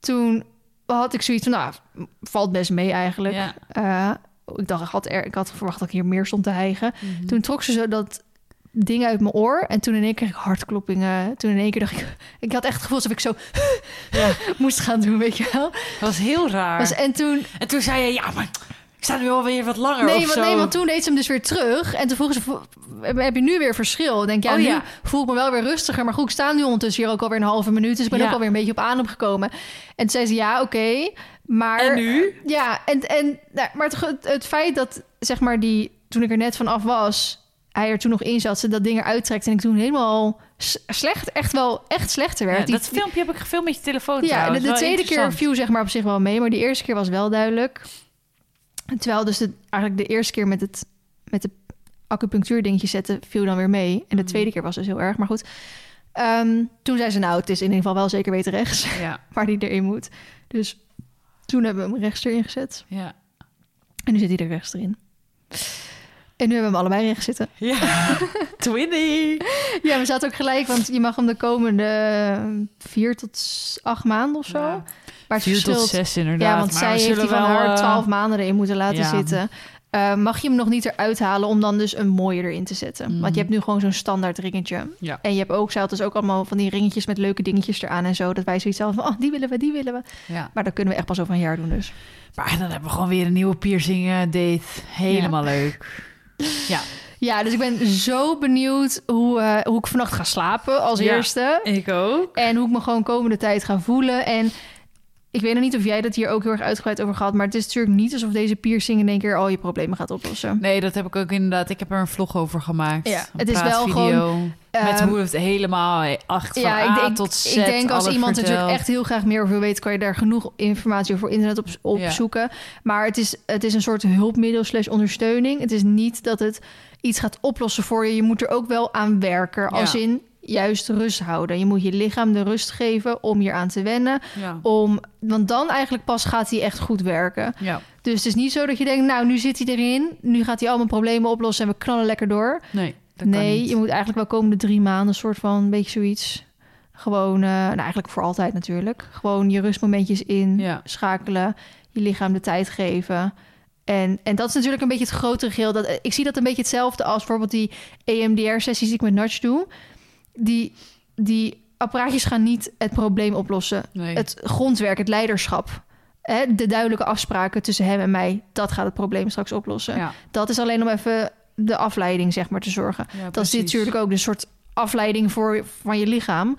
Toen had ik zoiets van, nou, valt best mee eigenlijk. Ja. Eh, ik dacht, ik had, er, ik had verwacht dat ik hier meer stond te hijgen. Mhm. Toen trok ze zo dat ding uit mijn oor. En toen in één keer kreeg ik hartkloppingen. Toen in één keer dacht ik... Ik had echt het gevoel alsof ik zo Ja. moest gaan doen, weet je wel. Dat was heel raar. Was, en toen... En toen zei je, ja, maar ik sta nu alweer wat langer Nee of want, zo. nee, want toen deed ze hem dus weer terug. En toen vroegen ze, heb je nu weer verschil? Denk, ja, Oh, nu ja. voel ik me wel weer rustiger. Maar goed, ik sta nu ondertussen hier ook alweer een halve minuut. Dus ik ben Ja. ook alweer een beetje op adem gekomen. En toen zei ze, ja, oké. maar... En nu? Ja, en, en, nou, maar het, het, feit dat, zeg maar, die, toen ik er net vanaf was, hij er toen nog in zat, ze dat ding eruit trekt en ik toen helemaal slecht, echt wel, echt slechter werd. Ja, Die- dat filmpje heb ik gefilmd met je telefoon ja, trouwens. de, tweede keer viel zeg maar op zich wel mee, maar die eerste keer was wel duidelijk. Terwijl dus de, eigenlijk de eerste keer met het met de acupunctuur dingetje zetten viel dan weer mee. En de Mhm. tweede keer was dus heel erg, maar goed. Ehm, toen zei ze nou, het is in ieder geval wel zeker weten rechts Ja, waar die erin moet. Dus toen hebben we hem rechts erin gezet. ja. En nu zit hij er rechts erin. En nu hebben we hem allebei rechts zitten. Ja, Twinny. Ja, we zaten ook gelijk, want je mag hem de komende vier tot acht maanden of zo. Ja. Maar Vier tot zes inderdaad. Ja, want Maar zij heeft die van haar eh, twaalf maanden erin moeten laten ja. zitten. Eh, mag je hem nog niet eruit halen om dan dus een mooie erin te zetten. Mhm. Want je hebt nu gewoon zo'n standaard ringetje. Ja. En je hebt ook, zij had dus ook allemaal van die ringetjes met leuke dingetjes eraan en zo. Dat wij zoiets hadden van, oh, die willen we, die willen we. Ja. Maar dat kunnen we echt pas over een jaar doen dus. Maar dan hebben we gewoon weer een nieuwe piercing eh, date. Helemaal leuk. Ja, Ja, dus ik ben zo benieuwd hoe, eh, hoe ik vannacht ga slapen als Ja. eerste. ik ook. En hoe ik me gewoon komende tijd ga voelen. En ik weet nog niet of jij dat hier ook heel erg uitgebreid over gehad. Maar het is natuurlijk niet alsof deze piercing in één keer al je problemen gaat oplossen. Nee, dat heb ik ook inderdaad. Ik heb er een vlog over gemaakt. Ja, het is wel praatvideo Met Ehm, hoe het helemaal acht van ja, A ik denk, tot Z ik denk als iemand vertelt. natuurlijk echt heel graag meer over wil weten, kan je daar genoeg informatie over internet op, Ja. zoeken. Maar het is, het is een soort hulpmiddel slash ondersteuning. Het is niet dat het iets gaat oplossen voor je. Je moet er ook wel aan werken. Als Ja. in juist rust houden. Je moet je lichaam de rust geven om hier aan te wennen. Ja. Om, want dan eigenlijk pas gaat hij echt goed werken. ja, Dus het is niet zo dat je denkt, nou, nu zit hij erin. Nu gaat hij al mijn problemen oplossen en we knallen lekker door. nee, dat kan nee, je moet eigenlijk wel komende drie maanden een soort van een beetje zoiets. Gewoon, eh, nou eigenlijk voor altijd natuurlijk. Gewoon je rustmomentjes in Ja. schakelen, je lichaam de tijd geven. En, en dat is natuurlijk een beetje het grotere geheel. Dat, ik zie dat een beetje hetzelfde als bijvoorbeeld die EMDR-sessies die ik met Nudge doe. Die, die apparaatjes gaan niet het probleem oplossen. Nee. Het grondwerk, het leiderschap, hè, de duidelijke afspraken tussen hem en mij, dat gaat het probleem straks oplossen. ja. Dat is alleen om even de afleiding, zeg maar, te zorgen. Ja, Dat is natuurlijk ook een soort afleiding voor, van je lichaam.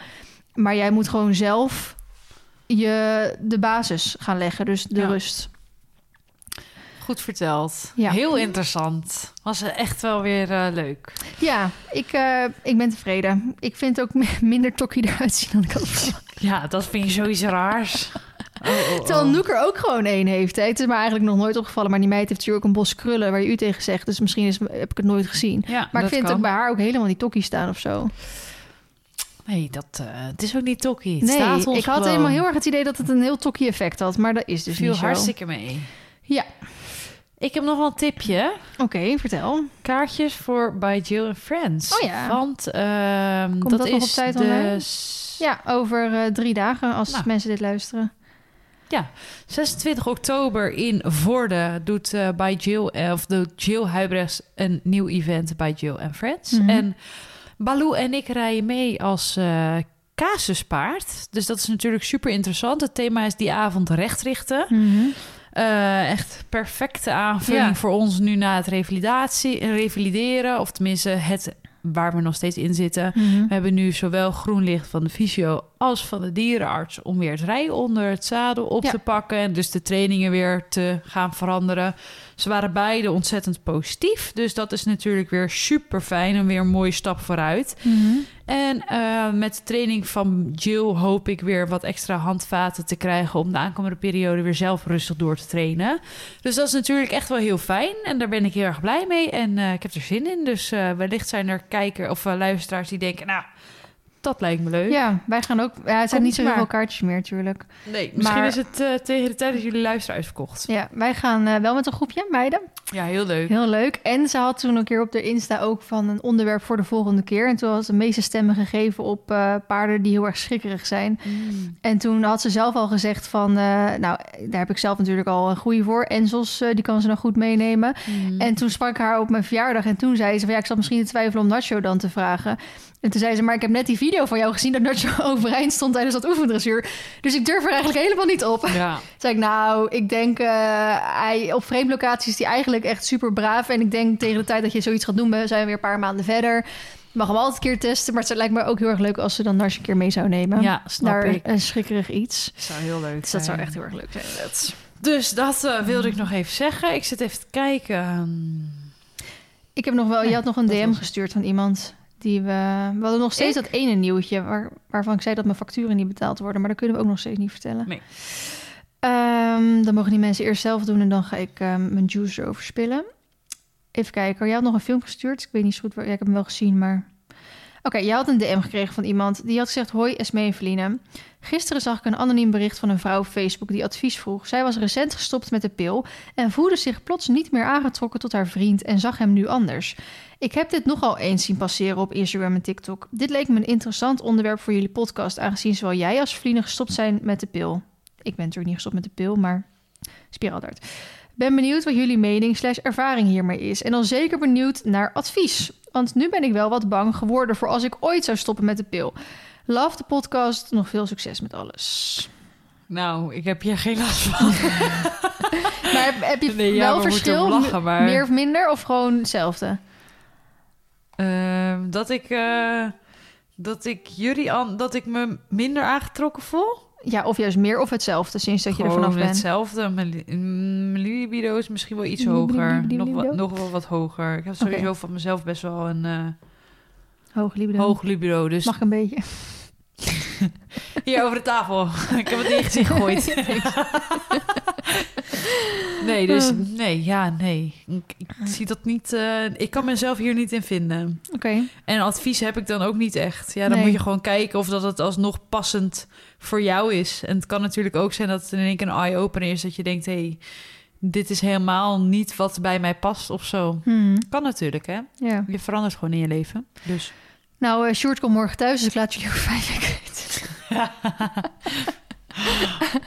Maar jij moet gewoon zelf je, de basis gaan leggen, dus de Ja. rust. Goed verteld. Ja. Heel interessant. Was echt wel weer eh, leuk. Ja, ik, eh, ik ben tevreden. Ik vind ook mi- minder tokkie eruit zien dan ik had. Ja, dat vind je zoiets raars. Oh, oh, oh. Terwijl Noek er ook gewoon één heeft. Hè. Het is me eigenlijk nog nooit opgevallen. Maar die meid heeft natuurlijk ook een bos krullen waar je u tegen zegt. Dus misschien is, heb ik het nooit gezien. Ja, Maar ik vind ook bij haar ook helemaal niet tokkie staan of zo. Nee, dat, eh, het is ook niet tokkie. Het nee, staat ons ik had gewoon. helemaal heel erg het idee dat het een heel tokkie effect had. Maar dat is dus viel niet zo. hartstikke mee. Ja. Ik heb nog wel een tipje. Oké, vertel. Kaartjes voor By Jill and Friends. Oh ja. Want ehm, Komt dat, dat is nog op tijd de Ja, over eh, drie dagen als Nou. mensen dit luisteren. 26 oktober in Vorden doet eh By Jill eh, of doet Jill Huibrechts een nieuw event bij Jill and Friends. Mhm. En Baloo en ik rijden mee als eh casuspaard. Dus dat is natuurlijk super interessant. Het thema is die avond recht richten. Eh, echt perfecte aanvulling Ja. voor ons nu na het revalidatie, revalideren. Of tenminste het waar we nog steeds in zitten. Mhm. We hebben nu zowel groen licht van de fysio als van de dierenarts om weer het rijden onder het zadel op Ja. te pakken en dus de trainingen weer te gaan veranderen. Ze waren beide ontzettend positief, dus dat is natuurlijk weer super fijn en weer een mooie stap vooruit. Mhm. En eh, met de training van Jill hoop ik weer wat extra handvaten te krijgen om de aankomende periode weer zelf rustig door te trainen. Dus dat is natuurlijk echt wel heel fijn en daar ben ik heel erg blij mee en eh, ik heb er zin in. Dus eh, wellicht zijn er kijker of luisteraars die denken, nou, dat lijkt me leuk. Ja, wij gaan ook... Ja, het zijn Komt niet zo heel maar. veel kaartjes meer natuurlijk. Nee, misschien Maar- is het eh, tegen de tijd dat jullie luisteren uitverkocht. Ja, wij gaan eh, wel met een groepje meiden. Ja, heel leuk. Heel leuk. En ze had toen een keer op de Insta ook van een onderwerp voor de volgende keer. En toen ze de meeste stemmen gegeven op eh, paarden die heel erg schrikkerig zijn. Mm. En toen had ze zelf al gezegd van... eh, nou, daar heb ik zelf natuurlijk al een goede voor. Enzels, eh, die kan ze nog goed meenemen. Mm. En toen sprak ik haar op mijn verjaardag. En toen zei ze van... ja, ik zat misschien te twijfelen om Nacho dan te vragen. En toen zei ze, maar ik heb net die video van jou gezien... dat Nacho overeind stond tijdens dat oefendressuur. Dus ik durf er eigenlijk helemaal niet op. Ja, zei ik, nou, ik denk... hij, op vreemde locaties is hij eigenlijk echt super braaf. En ik denk tegen de tijd dat je zoiets gaat doen... zijn we weer een paar maanden verder. Je mag hem altijd een keer testen. Maar het lijkt me ook heel erg leuk... als ze dan Narsje een keer mee zou nemen. ja snap Naar ik. een schrikkerig iets. zou heel leuk Dus dat zou zijn. echt heel erg leuk zijn. Dus dat eh, wilde ik nog even zeggen. Ik zit even te kijken. Ik heb nog wel, Nee, je had nog een dat DM gestuurd van iemand die we. We hadden nog steeds Ik? dat ene nieuwtje waar, waarvan ik zei dat mijn facturen niet betaald worden, maar dat kunnen we ook nog steeds niet vertellen. Nee. Ehm, dan mogen die mensen eerst zelf doen en dan ga ik ehm, mijn juice erover spillen. Even kijken. Jij had nog een film gestuurd. Ik weet niet zo goed waar. Ja, ik heb hem wel gezien, maar. Oké, jij had een DM gekregen van iemand die had gezegd: Hoi, Esme en Feline. Gisteren zag ik een anoniem bericht van een vrouw op Facebook die advies vroeg. Zij was recent gestopt met de pil en voelde zich plots niet meer aangetrokken tot haar vriend en zag hem nu anders. Ik heb dit nogal eens zien passeren op Instagram en TikTok. Dit leek me een interessant onderwerp voor jullie podcast, aangezien zowel jij als Feline gestopt zijn met de pil. Ik ben natuurlijk niet gestopt met de pil, maar spiraldart. Ben benieuwd wat jullie mening slash ervaring hiermee is. En dan zeker benieuwd naar advies. Want nu ben ik wel wat bang geworden voor als ik ooit zou stoppen met de pil. Love de podcast. Nog veel succes met alles. Nou, ik heb hier geen last van. Maar heb, heb je Nee, ja, wel we verschil? lachen, maar- Meer of minder? Of gewoon hetzelfde? Ehm, dat ik... eh, dat ik jullie aan, dat ik me minder aangetrokken voel. Ja, of juist meer of hetzelfde sinds dat je er vanaf bent. hetzelfde. Mijn, li- mijn libido is misschien wel iets hoger. Nog, nog wel wat hoger. Ik heb sowieso van mezelf best wel een eh, Hoog libido. hoog libido. Dus Mag een beetje? Hier over de tafel. ik heb het in je gezicht gegooid. nee, dus nee, ja, nee. Ik, ik zie dat niet. eh, ik kan mezelf hier niet in vinden. Oké. En advies heb ik dan ook niet echt. Ja, dan Nee. moet je gewoon kijken of dat het alsnog passend voor jou is. En het kan natuurlijk ook zijn dat het in één keer een eye-opener is. Dat je denkt, hé, hey, dit is helemaal niet wat bij mij past of zo. Hmm, Kan natuurlijk, hè? ja. Je verandert gewoon in je leven. Dus Nou, Sjoerd komt morgen thuis, dus ik laat jullie over vijf weken weten.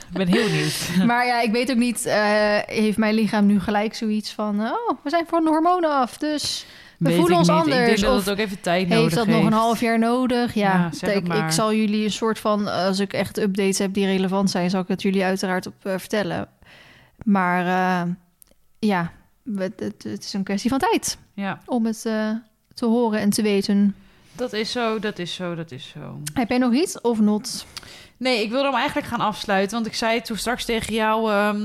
ik ben heel benieuwd. Maar ja, ik weet ook niet, eh, heeft mijn lichaam nu gelijk zoiets van... eh, oh, we zijn van de hormonen af, dus we Weet voelen ons niet. anders. Ik denk dat het ook even tijd nodig heeft dat nog een half jaar nodig? Ja, Ja, ik, ik zal jullie een soort van... Als ik echt updates heb die relevant zijn... zal ik het jullie uiteraard op vertellen. Maar ja, het, is een kwestie van tijd Ja, om het te horen en te weten. Dat is zo, dat is zo, dat is zo. Heb jij nog iets of not? Nee, ik wilde hem eigenlijk gaan afsluiten. Want ik zei toen straks tegen jou... ehm,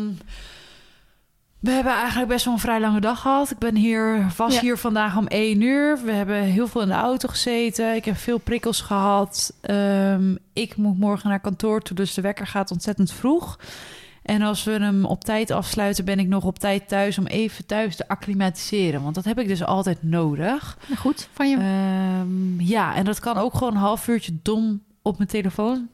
we hebben eigenlijk best wel een vrij lange dag gehad. Ik ben hier, was Ja. hier vandaag om één uur. We hebben heel veel in de auto gezeten. Ik heb veel prikkels gehad. Ehm, ik moet morgen naar kantoor toe, dus de wekker gaat ontzettend vroeg. En als we hem op tijd afsluiten, ben ik nog op tijd thuis om even thuis te acclimatiseren. Want dat heb ik dus altijd nodig. Goed van je. Ehm, ja, en dat kan ook gewoon een half uurtje dom op mijn telefoon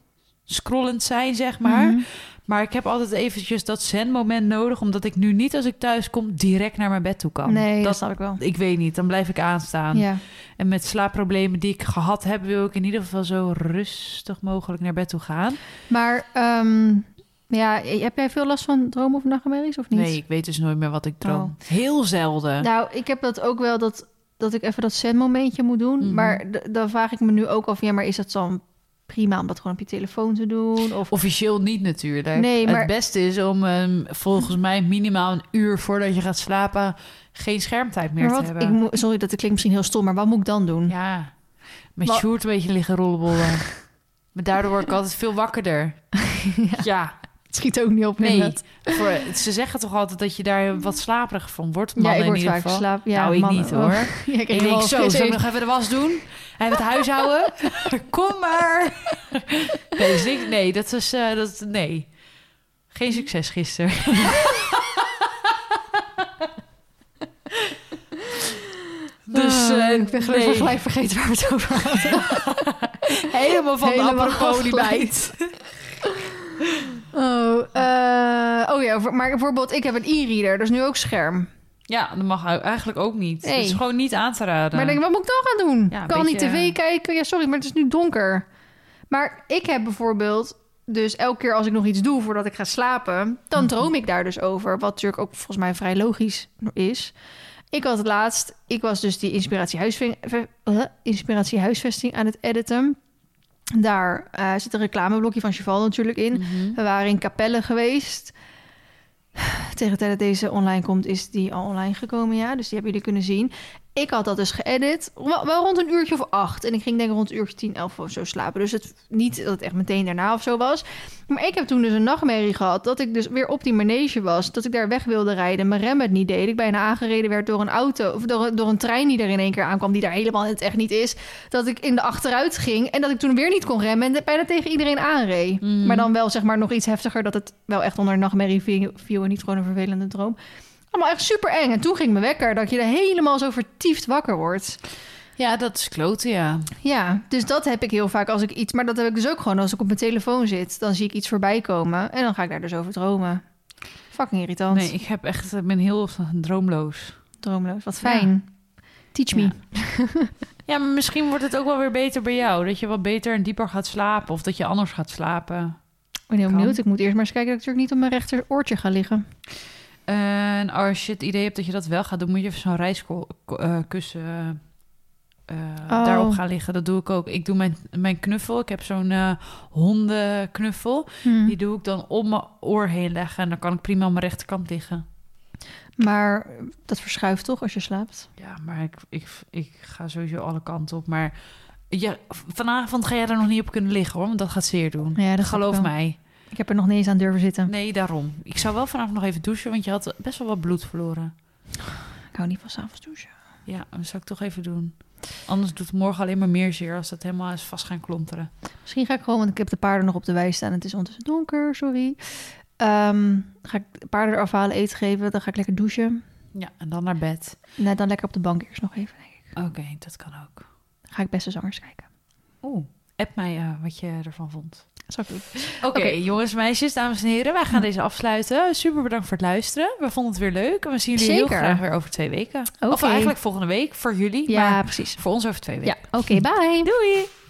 scrollend zijn, zeg maar. Mhm. Maar ik heb altijd eventjes dat zen-moment nodig, omdat ik nu niet als ik thuis kom direct naar mijn bed toe kan. Nee, dat dat, snap ik wel. ik weet niet, dan blijf ik aanstaan. Ja. En met slaapproblemen die ik gehad heb, wil ik in ieder geval zo rustig mogelijk naar bed toe gaan. Maar ehm, ja, heb jij veel last van dromen of nachtmerries of niet? Nee, ik weet dus nooit meer wat ik droom. Heel zelden. Nou, ik heb dat ook wel dat, dat ik even dat zen-momentje moet doen. Mhm. Maar dan vraag ik me nu ook af, ja, maar is dat dan prima om dat gewoon op je telefoon te doen? Of Officieel niet natuurlijk. Nee, maar- Het beste is om ehm, volgens mij minimaal een uur voordat je gaat slapen geen schermtijd meer te hebben. ik sorry, dat klinkt misschien heel stom, maar wat moet ik dan doen? Ja, met Wat- Sjoerd een beetje liggen rollenbollen. maar daardoor word ik altijd veel wakkerder. ja. Het schiet ook niet op. Nee, voor, ze zeggen toch altijd dat je daar wat slaperig van wordt. Ja, Mannen ik in word ieder vaak slaap. Ja, nou, ik mannen- niet hoor. Ja, ik, Ik denk zo, zal ik nog even de was doen? Hij het huishouden? Kom maar! Nee, dus ik- nee, dat is... eh, dat, nee. Geen succes gisteren. dus Ah, eh, ik ben gelukkig nee. gelijk vergeten waar we het over hadden. helemaal van Helemaal de apropos. Oh, eh, oh ja, maar bijvoorbeeld, ik heb een e-reader, dus nu ook scherm. Ja, dat mag eigenlijk ook niet. Nee. Het is gewoon niet aan te raden. Maar denk, wat moet ik dan gaan doen? Ja, kan beetje- niet tv kijken? Ja, sorry, maar het is nu donker. Maar ik heb bijvoorbeeld, dus elke keer als ik nog iets doe voordat ik ga slapen, dan Mhm. droom ik daar dus over. Wat natuurlijk ook volgens mij vrij logisch is. Ik had het laatst, ik was dus die inspiratie, huisving, inspiratie huisvesting aan het editen. Daar eh, zit een reclameblokje van Cheval natuurlijk in. Mhm. We waren in Capelle geweest. Tegen de tijd dat deze online komt, is die al online gekomen, ja. Dus die hebben jullie kunnen zien. Ik had dat dus geëdit, wel, rond een uurtje of acht. En ik ging denk ik rond een uurtje tien, elf of zo slapen. Dus het, niet dat het echt meteen daarna of zo was. Maar ik heb toen dus een nachtmerrie gehad... dat ik dus weer op die manege was. Dat ik daar weg wilde rijden. Mijn rem het niet deed. Ik bijna aangereden werd door een auto... of door, door een trein die er in één keer aankwam... die daar helemaal het echt niet is. Dat ik in de achteruit ging... en dat ik toen weer niet kon remmen... en bijna tegen iedereen aanreed. Mhm. Maar dan wel zeg maar nog iets heftiger... dat het wel echt onder een nachtmerrie viel en niet gewoon een vervelende droom. Allemaal echt super eng. En toen ging mijn wekker... dat je er helemaal zo vertiefd wakker wordt. Ja, dat is kloten, ja. Ja, dus dat heb ik heel vaak als ik iets... Maar dat heb ik dus ook gewoon als ik op mijn telefoon zit. Dan zie ik iets voorbij komen en dan ga ik daar dus over dromen. Fucking irritant. Nee, ik heb echt, ik ben heel droomloos. Droomloos. Wat fijn. Teach me. Ja. Ja, maar misschien wordt het ook wel weer beter bij jou. Dat je wat beter en dieper gaat slapen. Of dat je anders gaat slapen. Ik ben heel benieuwd. Ik moet eerst maar eens kijken dat ik natuurlijk niet op mijn rechter oortje ga liggen. En als je het idee hebt dat je dat wel gaat doen... moet je even zo'n reiskussen eh, Oh. daarop gaan liggen. Dat doe ik ook. Ik doe mijn, mijn knuffel. Ik heb zo'n eh, hondenknuffel. Hm. Die doe ik dan om mijn oor heen leggen. En dan kan ik prima op mijn rechterkant liggen. Maar dat verschuift toch als je slaapt? Ja, maar ik, ik, ik ga sowieso alle kanten op. Maar ja, vanavond ga jij er nog niet op kunnen liggen hoor. Want dat gaat zeer doen. Ja, dat Geloof mij. Ik heb er nog niet eens aan durven zitten. Nee, daarom. Ik zou wel vanavond nog even douchen, want je had best wel wat bloed verloren. Ik hou niet van s'avonds douchen. Ja, dat zou ik toch even doen. Anders doet het morgen alleen maar meer zeer als dat helemaal is vast gaan klonteren. Misschien ga ik gewoon, want ik heb de paarden nog op de wei staan. Het is ondertussen donker, sorry. Ehm, ga ik de paarden eraf halen, eten geven. Dan ga ik lekker douchen. Ja, en dan naar bed. Nee, dan lekker op de bank eerst nog even, denk ik. Oké, dat kan ook. Dan ga ik beste zangers kijken. Oeh, app mij eh, wat je ervan vond. Oké, jongens, meisjes, dames en heren. Wij gaan deze afsluiten. Super bedankt voor het luisteren. We vonden het weer leuk. En we zien jullie heel graag weer over twee weken. Of eigenlijk volgende week voor jullie. Ja, maar precies. voor ons over twee weken. Ja, oké, bye. Doei!